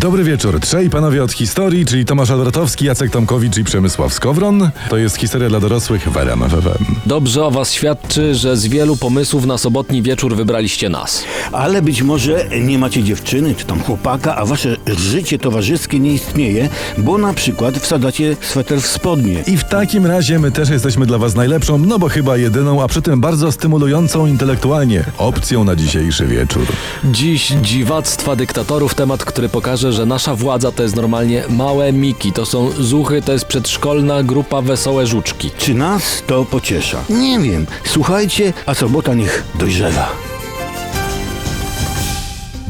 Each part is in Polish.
Dobry wieczór. Trzej panowie od historii, czyli Tomasz Albertowski, Jacek Tomkowicz i Przemysław Skowron. To jest historia dla dorosłych w RMF FM. Dobrze o was świadczy, że z wielu pomysłów na sobotni wieczór wybraliście nas. Ale być może nie macie dziewczyny czy tam chłopaka, a wasze życie towarzyskie nie istnieje, bo na przykład wsadzacie sweter w spodnie. I w takim razie my też jesteśmy dla was najlepszą, no bo chyba jedyną, a przy tym bardzo stymulującą intelektualnie opcją na dzisiejszy wieczór. Dziś dziwactwa dyktatorów, temat, który pokaże, że nasza władza to jest normalnie małe miki, to są zuchy, to jest przedszkolna grupa wesołe żuczki. Czy nas to pociesza? Nie wiem. Słuchajcie, a sobota niech dojrzewa.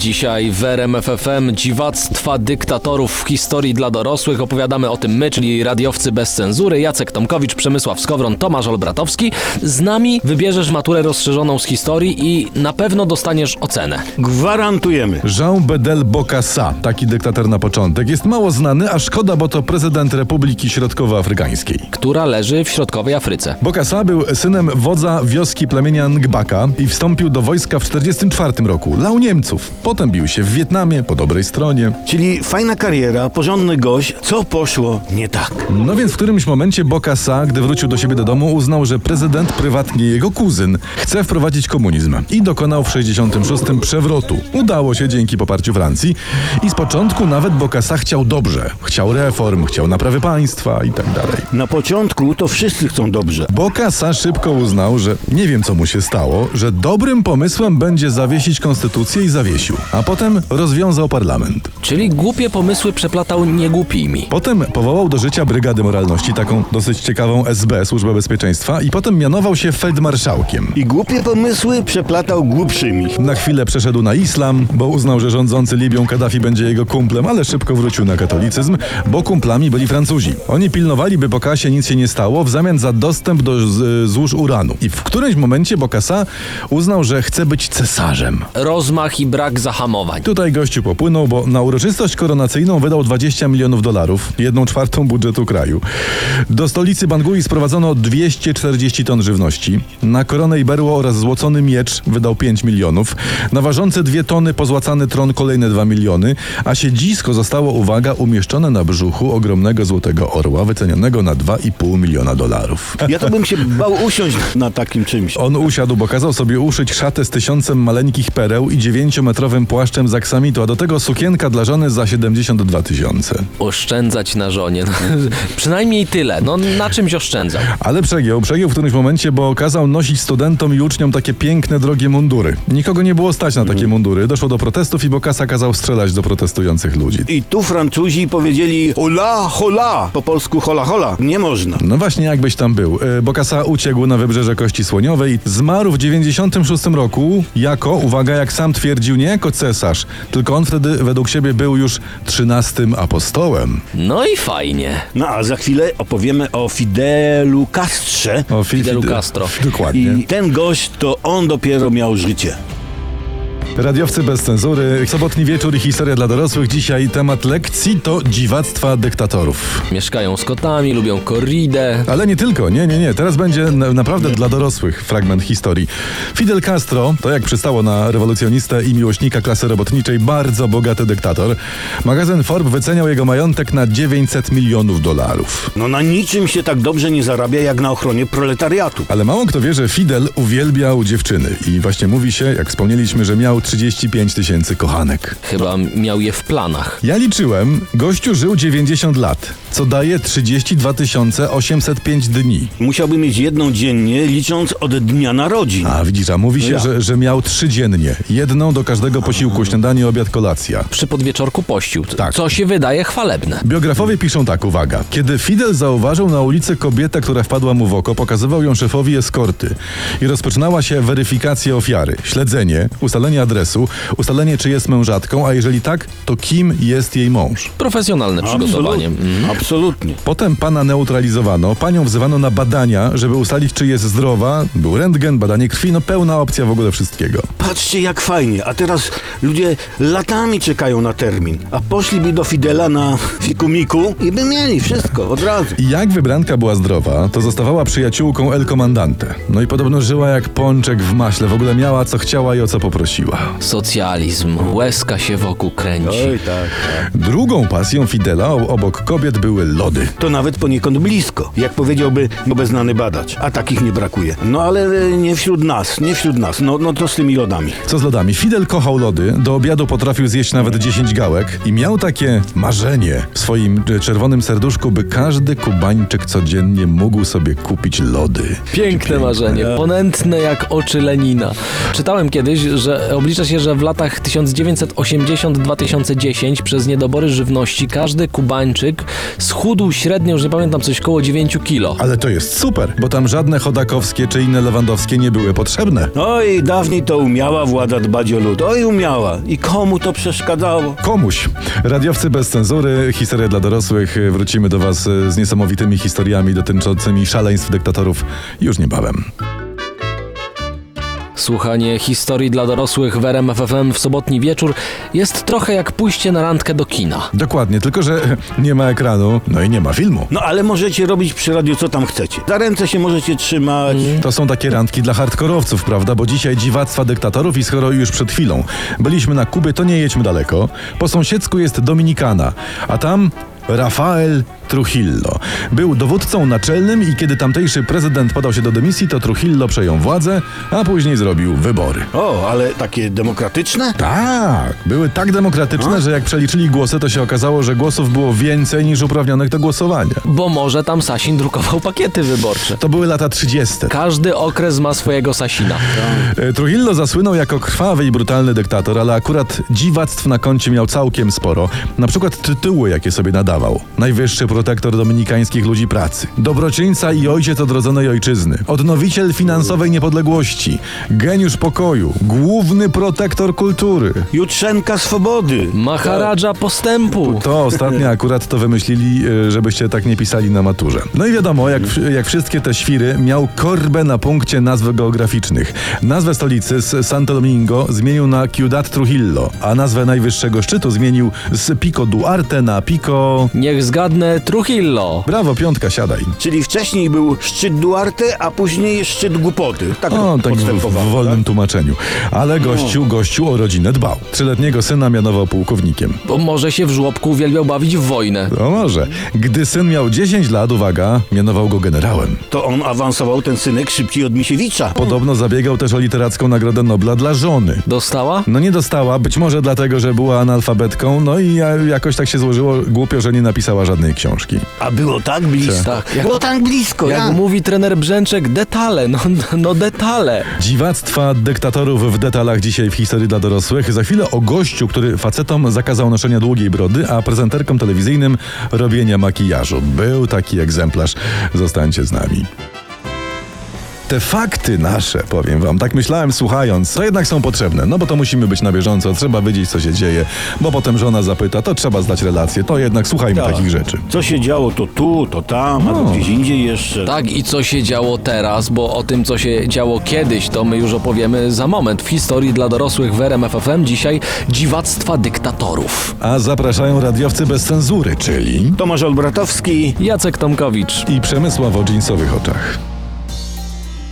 Dzisiaj w RMF FM dziwactwa dyktatorów w historii dla dorosłych. Opowiadamy o tym my, czyli radiowcy bez cenzury, Jacek Tomkowicz, Przemysław Skowron, Tomasz Olbratowski. Z nami wybierzesz maturę rozszerzoną z historii i na pewno dostaniesz ocenę. Gwarantujemy. Jean Bedel Bokassa, taki dyktator na początek, jest mało znany, a szkoda, bo to prezydent Republiki Środkowoafrykańskiej. która leży w środkowej Afryce. Bokassa był synem wodza wioski plemienia Ngbaka i wstąpił do wojska w 1944 roku. Lał Niemców. Potem bił się w Wietnamie, po dobrej stronie. Czyli fajna kariera, porządny gość. Co poszło nie tak? No więc w którymś momencie Bokassa, gdy wrócił do siebie do domu, uznał, że prezydent, prywatnie jego kuzyn, chce wprowadzić komunizm i dokonał w 66 przewrotu. Udało się dzięki poparciu Francji i z początku nawet Bokassa chciał dobrze. Chciał reform, chciał naprawy państwa i tak dalej. Na początku to wszyscy chcą dobrze. Bokassa szybko uznał, że nie wiem co mu się stało, że dobrym pomysłem będzie zawiesić konstytucję i zawiesił. A potem rozwiązał parlament. Czyli głupie pomysły przeplatał niegłupimi. Potem powołał do życia Brygadę Moralności, taką dosyć ciekawą SB, Służbę Bezpieczeństwa, i potem mianował się feldmarszałkiem. I głupie pomysły przeplatał głupszymi. Na chwilę przeszedł na islam, bo uznał, że rządzący Libią Kaddafi będzie jego kumplem, ale szybko wrócił na katolicyzm, bo kumplami byli Francuzi. Oni pilnowali, by Bokasie nic się nie stało, w zamian za dostęp do z, złóż uranu. I w którymś momencie Bokassa uznał, że chce być cesarzem. Rozmach i brak zahamowań. Tutaj gościu popłynął, bo na uroczystość koronacyjną wydał 20 milionów dolarów, jedną czwartą budżetu kraju. Do stolicy Bangui sprowadzono 240 ton żywności. Na koronę i berło oraz złocony miecz wydał 5 milionów. Na ważące dwie tony pozłacany tron kolejne 2 miliony, a siedzisko zostało, uwaga, umieszczone na brzuchu ogromnego złotego orła, wycenionego na 2,5 miliona dolarów. Ja to bym się bał usiąść na takim czymś. On usiadł, bo kazał sobie uszyć szatę z tysiącem maleńkich pereł i dziewięciometrowym płaszczem z aksamitu, a do tego sukienka dla żony za 72 tysiące. Oszczędzać na żonie. No, przynajmniej tyle. No na czymś oszczędzał. Ale przegiął, przegiął w którymś momencie, bo kazał nosić studentom i uczniom takie piękne, drogie mundury. Nikogo nie było stać na takie mundury. Doszło do protestów i Bokassa kazał strzelać do protestujących ludzi. I tu Francuzi powiedzieli hola, hola. Po polsku hola, hola. Nie można. No właśnie, jakbyś tam był. E, Bokassa uciekł na wybrzeże Kości Słoniowej. Zmarł w 96 roku jako, uwaga, jak sam twierdził, nie jako cesarz, tylko on wtedy według siebie był już trzynastym apostołem. No i fajnie. No a za chwilę opowiemy o Fidelu Castrze. O Fi- Fidelu Fide- Castro. Dokładnie. I ten gość to on dopiero miał życie. Radiowcy bez cenzury, sobotni wieczór i historia dla dorosłych. Dzisiaj temat lekcji to dziwactwa dyktatorów. Mieszkają z kotami, lubią korridę. Ale nie tylko, nie, nie, nie. Teraz będzie na, naprawdę dla dorosłych fragment historii. Fidel Castro, to jak przystało na rewolucjonistę i miłośnika klasy robotniczej, bardzo bogaty dyktator. Magazyn Forbes wyceniał jego majątek na 900 milionów dolarów. No na niczym się tak dobrze nie zarabia jak na ochronie proletariatu. Ale mało kto wie, że Fidel uwielbiał dziewczyny. I właśnie mówi się, jak wspomnieliśmy, że miał 35 tysięcy kochanek. Chyba miał je w planach. Ja liczyłem, gościu żył 90 lat, co daje 32 805 dni. Musiałby mieć jedną dziennie, licząc od dnia narodzin. A widzisz, a mówi się, ja. że, że miał trzy dziennie. Jedną do każdego posiłku, śniadanie, obiad, kolacja. Przy podwieczorku pościł. Tak. Co się wydaje chwalebne. Biografowie piszą tak, uwaga. Kiedy Fidel zauważył na ulicy kobietę, która wpadła mu w oko, pokazywał ją szefowi eskorty. I rozpoczynała się weryfikacja ofiary, śledzenie, ustalenie adresu, ustalenie czy jest mężatką, a jeżeli tak, to kim jest jej mąż. Profesjonalne przygotowanie. Absolutnie. Mhm. Absolutnie. Potem pana neutralizowano, panią wzywano na badania, żeby ustalić, czy jest zdrowa. Był rentgen, badanie krwi, no pełna opcja w ogóle wszystkiego. Patrzcie jak fajnie, a teraz ludzie latami czekają na termin, a poszliby do Fidela na fikumiku i by mieli wszystko od razu. I jak wybranka była zdrowa, to zostawała przyjaciółką El Comandante. No i podobno żyła jak pączek w maśle, w ogóle miała co chciała i o co poprosiła. Socjalizm, łezka się wokół kręci. Oj, tak, tak. Drugą pasją Fidela o- obok kobiet były lody. To nawet poniekąd blisko, jak powiedziałby obeznany badacz. A takich nie brakuje. No ale e, nie wśród nas, nie wśród nas. No, no to z tymi lodami. Co z lodami? Fidel kochał lody, do obiadu potrafił zjeść nawet 10 gałek i miał takie marzenie w swoim e, czerwonym serduszku, by każdy Kubańczyk codziennie mógł sobie kupić lody. Piękne marzenie, ponętne jak oczy Lenina. Czytałem kiedyś, że oblicza się, że w latach 1980-2010 przez niedobory żywności każdy Kubańczyk schudł średnio, już nie pamiętam, coś koło 9 kilo. Ale to jest super, bo tam żadne chodakowskie czy inne lewandowskie nie były potrzebne. Oj, dawniej to umiała władza dbać o lud. Oj, umiała. I komu to przeszkadzało? Komuś. Radiowcy bez cenzury, historie dla dorosłych. Wrócimy do Was z niesamowitymi historiami dotyczącymi szaleństw dyktatorów już niebawem. Słuchanie historii dla dorosłych w RMF FM w sobotni wieczór jest trochę jak pójście na randkę do kina. Dokładnie, tylko że nie ma ekranu, no i nie ma filmu. No ale możecie robić przy radiu co tam chcecie. Za ręce się możecie trzymać. To są takie randki dla hardkorowców, prawda? Bo dzisiaj dziwactwa dyktatorów i skoro już przed chwilą byliśmy na Kubie, to nie jedźmy daleko. Po sąsiedzku jest Dominikana, a tam Rafael Trujillo. Był dowódcą naczelnym i kiedy tamtejszy prezydent podał się do dymisji, to Trujillo przejął władzę, a później zrobił wybory. O, ale takie demokratyczne? Tak, były tak demokratyczne, że jak przeliczyli głosy, to się okazało, że głosów było więcej niż uprawnionych do głosowania. Bo może tam Sasin drukował pakiety wyborcze. To były lata 30. Każdy okres ma swojego Sasina. E, Trujillo zasłynął jako krwawy i brutalny dyktator, ale akurat dziwactw na koncie miał całkiem sporo. Na przykład tytuły, jakie sobie nadawał. Najwyższy protektor dominikańskich ludzi pracy. Dobroczyńca i ojciec odrodzonej ojczyzny. Odnowiciel finansowej niepodległości. Geniusz pokoju. Główny protektor kultury. Jutrzenka swobody. Maharadża postępu. To ostatnio akurat to wymyślili, e, żebyście tak nie pisali na maturze. No i wiadomo, jak, jak wszystkie te świry, miał korbę na punkcie nazw geograficznych. Nazwę stolicy z Santo Domingo zmienił na Ciudad Trujillo, a nazwę najwyższego szczytu zmienił z Pico Duarte na Pico... Niech zgadnę Trujillo. Brawo, piątka, siadaj. Czyli wcześniej był szczyt Duarte, a później szczyt głupoty. Tak O, tak w, w wolnym tłumaczeniu. Ale gościu, gościu o rodzinę dbał. Trzyletniego syna mianował pułkownikiem. Bo może się w żłobku uwielbiał bawić w wojnę. No może. Gdy syn miał 10 lat, uwaga, mianował go generałem. To on awansował, ten synek, szybciej od Misiewicza. Podobno zabiegał też o literacką Nagrodę Nobla dla żony. Dostała? No nie dostała, być może dlatego, że była analfabetką, no i ja- jakoś tak się złożyło głupio, że nie napisała żadnej książki. A było tak blisko. Tak, jak- Było tak blisko, Jak ja. mówi trener Brzęczek, detale, no, no detale. Dziwactwa dyktatorów w detalach dzisiaj w historii dla dorosłych. Za chwilę o gościu, który facetom zakazał noszenia długiej brody, a prezenterkom telewizyjnym robienia makijażu. Był taki egzemplarz. Zostańcie z nami. Te fakty nasze, powiem wam, tak myślałem słuchając, to jednak są potrzebne, no bo to musimy być na bieżąco, trzeba wiedzieć co się dzieje, bo potem żona zapyta, to trzeba zdać relację, to jednak słuchajmy Tak. takich rzeczy. Co się działo to tu, to tam, a to No. gdzieś indziej jeszcze. Tak, i co się działo teraz, bo o tym, co się działo kiedyś, to my już opowiemy za moment. W historii dla dorosłych w RMF FM dzisiaj dziwactwa dyktatorów. A zapraszają radiowcy bez cenzury, czyli... Tomasz Olbratowski. Jacek Tomkowicz. i Przemysław o dżinsowych oczach.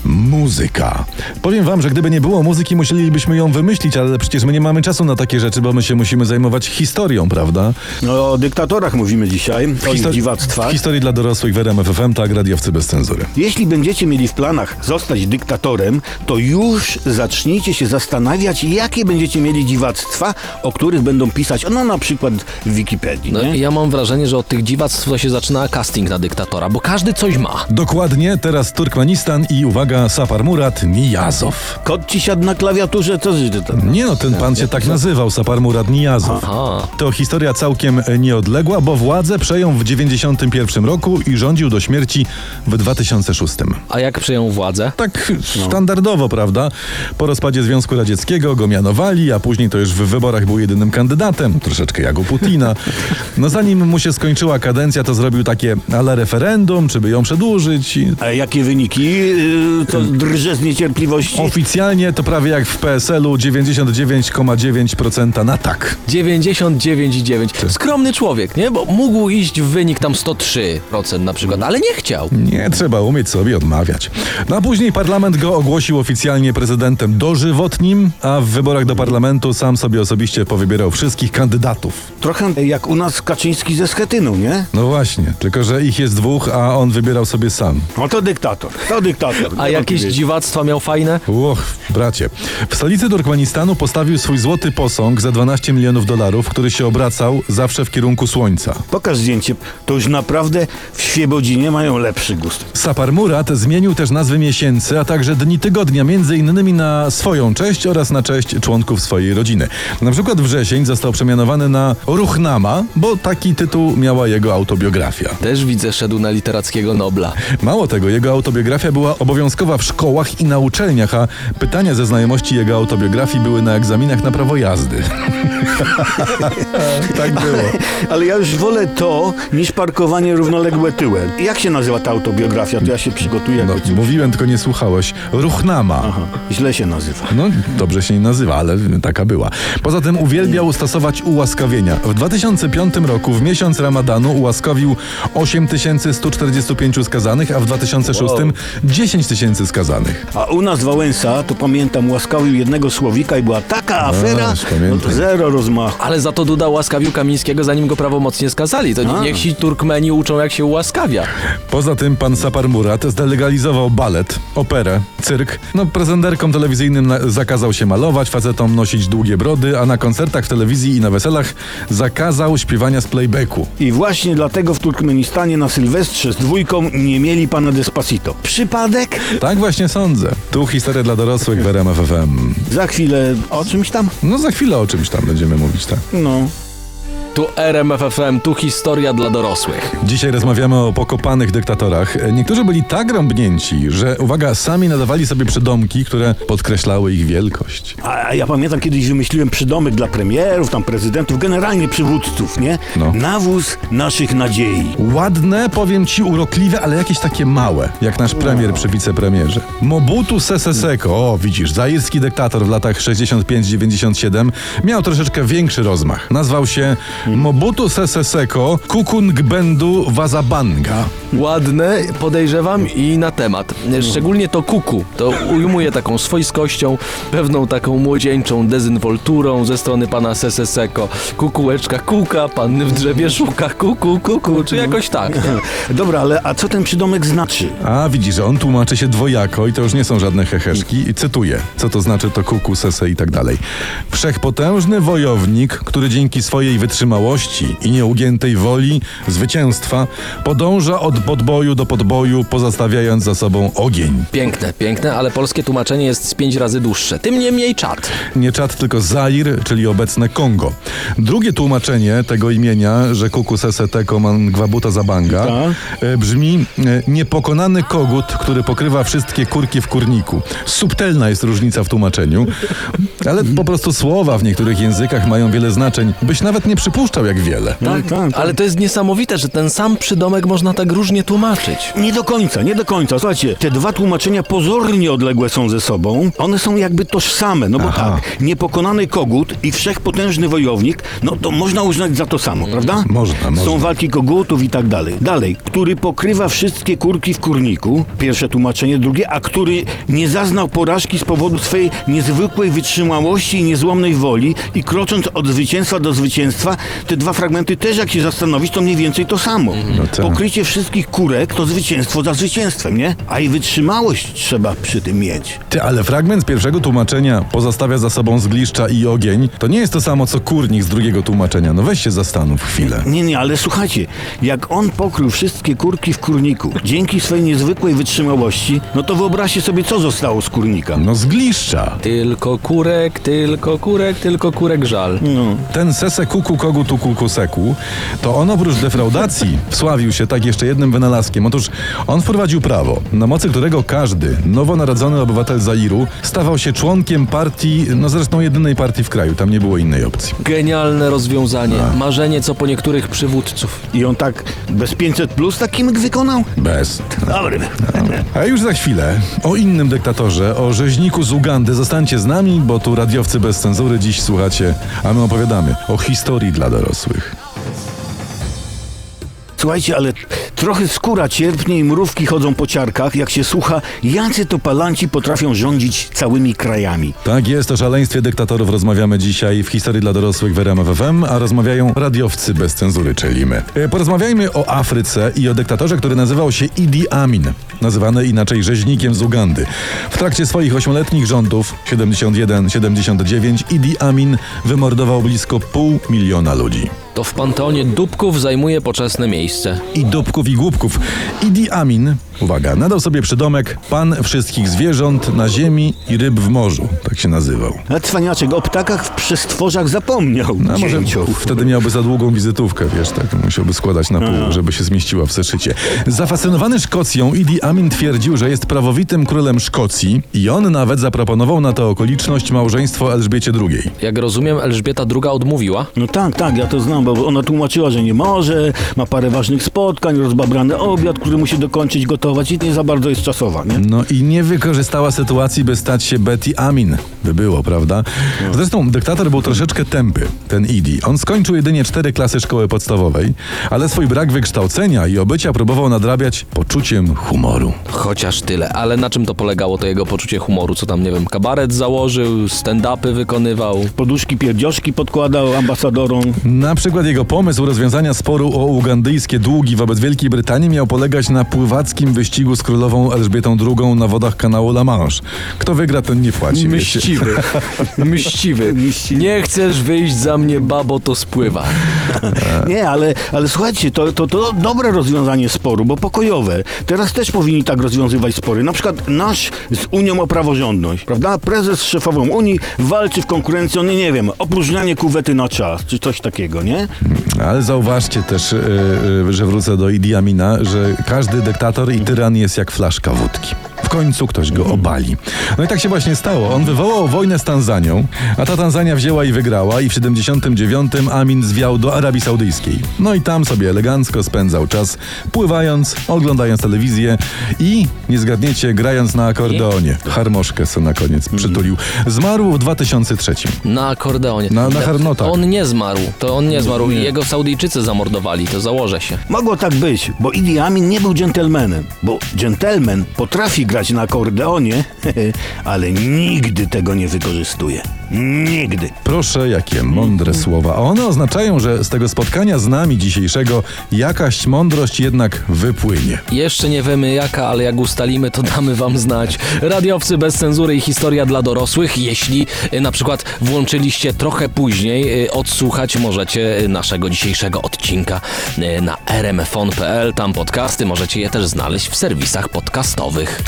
Muzyka. Powiem wam, że gdyby nie było muzyki, musielibyśmy ją wymyślić, ale przecież my nie mamy czasu na takie rzeczy, bo my się musimy zajmować historią, prawda? No, o dyktatorach mówimy dzisiaj, o ich Histori- dziwactwach. W historii dla dorosłych w RMF FM, tak, radiowcy bez cenzury. Jeśli będziecie mieli w planach zostać dyktatorem, to już zacznijcie się zastanawiać, jakie będziecie mieli dziwactwa, o których będą pisać, no na przykład w Wikipedii. No, nie? ja mam wrażenie, że od tych dziwactw to się zaczyna casting na dyktatora, bo każdy coś ma. Dokładnie, teraz Turkmenistan i uwaga, Sapar Murat Nijazow. Kot ci siadł na klawiaturze, co ty tam? Nie no, ten pan się tak nazywał, Sapar Murat Nijazow. Aha. To historia całkiem nieodległa, bo władzę przejął w 91 roku i rządził do śmierci w 2006. A jak przejął władzę? Tak standardowo, prawda? Po rozpadzie Związku Radzieckiego go mianowali, a później to już w wyborach był jedynym kandydatem, troszeczkę jak u Putina. No zanim mu się skończyła kadencja, to zrobił takie ale referendum, czy by ją przedłużyć. I A jakie wyniki yy, to drże z niecierpliwości. Oficjalnie to prawie jak w PSL-u 99,9% na tak. 99,9. Skromny człowiek, nie? Bo mógł iść w wynik tam 103% na przykład, ale nie chciał. Nie trzeba umieć sobie odmawiać. No a później parlament go ogłosił oficjalnie prezydentem dożywotnim, a w wyborach do parlamentu sam sobie osobiście powybierał wszystkich kandydatów. Trochę jak u nas Kaczyński ze Schetyną, nie? No właśnie, tylko że ich jest dwóch, a on wybierał sobie sam. No to dyktator, to dyktator. A jakieś dziwactwa miał fajne? Och, bracie. W stolicy Turkmenistanu postawił swój złoty posąg za 12 milionów dolarów, który się obracał zawsze w kierunku słońca. Pokaż zdjęcie, to już naprawdę w Świebodzinie mają lepszy gust. Sapar Murat zmienił też nazwy miesięcy, a także dni tygodnia, między innymi na swoją cześć oraz na cześć członków swojej rodziny. Na przykład wrzesień został przemianowany na Ruchnama, bo taki tytuł miała jego autobiografia. Też widzę, szedł na literackiego Nobla. Mało tego, jego autobiografia była obowiązkowa w szkołach i na uczelniach, a pytania ze znajomości jego autobiografii były na egzaminach na prawo jazdy. tak było. Ale ja już wolę to, niż parkowanie równoległe tyłem. Jak się nazywa ta autobiografia? To ja się przygotuję. No, mówiłem, tylko nie słuchałeś. Ruchnama. Aha, źle się nazywa. No, dobrze się nie nazywa, ale taka była. Poza tym uwielbiał stosować ułaskawienia. W 2005 roku, w miesiąc Ramadanu, ułaskawił 8145 skazanych, a w 2006 Wow. 10 tysięcy skazanych. A u nas Wałęsa, to pamiętam, łaskawił jednego słowika i była taka afera, Aż, no pamiętam. to zero rozmachu. Ale za to Duda łaskawił Kamińskiego, zanim go prawomocnie skazali. To A. niech ci Turkmeni uczą, jak się ułaskawia. Poza tym pan Sapar Murat zdelegalizował balet, operę, cyrk. No, prezenterkom telewizyjnym na- zakazał się malować, facetom nosić długie brody, a na koncertach w telewizji i na weselach zakazał śpiewania z playbacku. I właśnie dlatego w Turkmenistanie na Sylwestrze z dwójką nie mieli pana Despacito. Przypadek? Tak właśnie sądzę. Tu historia dla dorosłych w RMF FM. Za chwilę o czymś tam? No za chwilę o czymś tam będziemy mówić, tak. No. Tu RMFFM, tu historia dla dorosłych. Dzisiaj rozmawiamy o pokopanych dyktatorach. Niektórzy byli tak rąbnięci, że, uwaga, sami nadawali sobie przydomki, które podkreślały ich wielkość. A ja pamiętam kiedyś wymyśliłem przydomek dla premierów, tam prezydentów, generalnie przywódców, nie? No. Nawóz naszych nadziei. Ładne, powiem ci, urokliwe, ale jakieś takie małe, jak nasz premier przy wicepremierze. Mobutu Sese Seko, o widzisz, zairski dyktator w latach 65-97 miał troszeczkę większy rozmach. Nazwał się Mobutu Sese Seko Kukungbendu Wazabanga. Ładne, podejrzewam i na temat. Szczególnie to kuku. To ujmuje taką swojskością, pewną taką młodzieńczą dezynwolturą ze strony pana Seseseko. Kukułeczka kuka, panny w drzewie szuka, kuku, kuku, czy jakoś tak. Dobra, ale a co ten przydomek znaczy? A widzisz, że on tłumaczy się dwojako i to już nie są żadne heheszki. I cytuję, co to znaczy to kuku, sese i tak dalej. Wszechpotężny wojownik, który dzięki swojej wytrzymałości i nieugiętej woli zwycięstwa podąża od podboju do podboju, pozostawiając za sobą ogień. Piękne, piękne, ale polskie tłumaczenie jest z pięć razy dłuższe. Tym niemniej czat. Nie Czad, tylko Zair, czyli obecne Kongo. Drugie tłumaczenie tego imienia, że kuku sese teko man gwabuta zabanga, Tak. e, brzmi e, niepokonany kogut, który pokrywa wszystkie kurki w kurniku. Subtelna jest różnica w tłumaczeniu, ale po prostu słowa w niektórych językach mają wiele znaczeń, byś nawet nie przypuszczał jak wiele. Tak, tak, Ale to jest niesamowite, że ten sam przydomek można tak różnie tłumaczyć. Nie do końca, nie do końca. Słuchajcie, te dwa tłumaczenia pozornie odległe są ze sobą. One są jakby tożsame, no bo Aha. tak, niepokonany kogut i wszechpotężny wojownik, no to można uznać za to samo, prawda? Można, można. Są walki kogutów i tak dalej. Dalej, który pokrywa wszystkie kurki w kurniku, pierwsze tłumaczenie, drugie, a który nie zaznał porażki z powodu swojej niezwykłej wytrzymałości i niezłomnej woli i krocząc od zwycięstwa do zwycięstwa, te dwa fragmenty też jak się zastanowić, to mniej więcej to samo. No tak. Pokrycie wszystkich kurek to zwycięstwo za zwycięstwem, nie? A i wytrzymałość trzeba przy tym mieć. Ty, ale fragment z pierwszego tłumaczenia pozostawia za sobą zgliszcza i ogień. To nie jest to samo co kurnik z drugiego tłumaczenia. No weź się zastanów chwilę. Nie, nie, ale słuchajcie, jak on pokrył wszystkie kurki w kurniku dzięki swojej niezwykłej wytrzymałości, no to wyobraźcie sobie, co zostało z kurnika. No zgliszcza. Tylko kurek, tylko kurek, tylko kurek żal. No. Ten Sese Kuku Kogut Kogutu Kukuseku, to on oprócz defraudacji wsławił się tak jeszcze jednym wynalazkiem. Otóż on wprowadził prawo, na mocy którego każdy nowonarodzony obywatel Zairu stawał się członkiem partii, no zresztą jedynej partii w kraju, tam nie było innej opcji. Genialne rozwiązanie. Marzenie co po niektórych przywódców. I on tak bez 500 plus taki myk wykonał? Bez. Dobry. A już za chwilę o innym dyktatorze, o rzeźniku z Ugandy. Zostańcie z nami, bo tu radiowcy bez cenzury dziś słuchacie, a my opowiadamy o historii dla dorosłych. Słuchajcie, ale trochę skóra cierpnie i mrówki chodzą po ciarkach, jak się słucha, jacy to palanci potrafią rządzić całymi krajami. Tak jest, o szaleństwie dyktatorów rozmawiamy dzisiaj w historii dla dorosłych w RMF FM, a rozmawiają radiowcy bez cenzury, czyli. E, Porozmawiajmy o Afryce i o dyktatorze, który nazywał się Idi Amin, nazywany inaczej rzeźnikiem z Ugandy. W trakcie swoich ośmioletnich rządów 71-79 Idi Amin wymordował blisko pół miliona ludzi. To w panteonie dupków zajmuje poczesne miejsce. i dupków i głupków. Idi Amin, uwaga, nadał sobie przydomek Pan wszystkich zwierząt na ziemi i ryb w morzu. Tak się nazywał. A cwaniaczek o ptakach w przestworzach zapomniał. No, a może Dzięcioł. wtedy miałby za długą wizytówkę, wiesz, tak musiałby składać na pół, żeby się zmieściła w zeszycie. Zafascynowany Szkocją, Idi Amin twierdził, że jest prawowitym królem Szkocji i on nawet zaproponował na tę okoliczność małżeństwo Elżbiecie II. Jak rozumiem, Elżbieta II odmówiła. No tak, tak, ja to znam, bo ona tłumaczyła, że nie może, ma parę ważnych spotkań, rozbabrany obiad, który musi dokończyć gotować i nie za bardzo jest czasowa, nie? No i nie wykorzystała sytuacji, by stać się Betty Amin. By było, prawda? Zresztą dyktator był troszeczkę tępy, ten Idi. On skończył jedynie cztery klasy szkoły podstawowej, ale swój brak wykształcenia i obycia próbował nadrabiać poczuciem humoru. Chociaż tyle. Ale na czym to polegało, to jego poczucie humoru? Co tam, nie wiem, kabaret założył, stand-upy wykonywał? Poduszki pierdzioszki podkładał ambasadorom. Na przykład jego pomysł rozwiązania sporu o ugandyjskie długi wobec Wielkiej Brytanii miał polegać na pływackim wyścigu z królową Elżbietą II na wodach kanału La Manche. Kto wygra, ten nie płaci. wiecie. Mściwy. Mściwy. Mściwy. Nie chcesz wyjść za mnie, babo, to spływa. Nie, ale, ale słuchajcie, to, to, to dobre rozwiązanie sporu, bo pokojowe. Teraz też powinni tak rozwiązywać spory. Na przykład nasz z Unią o praworządność, prawda? Prezes z szefową Unii walczy w konkurencji o, nie, nie wiem, opróżnianie kuwety na czas, czy coś takiego, nie? Ale zauważcie też, yy, yy, że wrócę do Idi Amina, że każdy dyktator i tyran jest jak flaszka wódki. W końcu ktoś go obali. No i tak się właśnie stało. On wywołał wojnę z Tanzanią, a ta Tanzania wzięła i wygrała i w 79 Amin zwiał do Arabii Saudyjskiej. No i tam sobie elegancko spędzał czas, pływając, oglądając telewizję i, nie zgadniecie, grając na akordeonie. Harmoszkę se na koniec przytulił. Zmarł w 2003. Na akordeonie. Na- na. On nie zmarł. To on nie zmarł. Jego Saudyjczycy zamordowali, to założę się. Mogło tak być, bo Idi Amin nie był dżentelmenem, bo dżentelmen potrafi grać na akordeonie, ale nigdy tego nie wykorzystuje. Nigdy. Proszę, jakie mądre słowa. A one oznaczają, że z tego spotkania z nami dzisiejszego jakaś mądrość jednak wypłynie. Jeszcze nie wiemy jaka, ale jak ustalimy, to damy wam znać. Radiowcy bez cenzury i historia dla dorosłych. Jeśli y, na przykład włączyliście trochę później, y, odsłuchać możecie y, naszego dzisiejszego odcinka na rmfon.pl. Tam podcasty możecie je też znaleźć w serwisach podcastowych.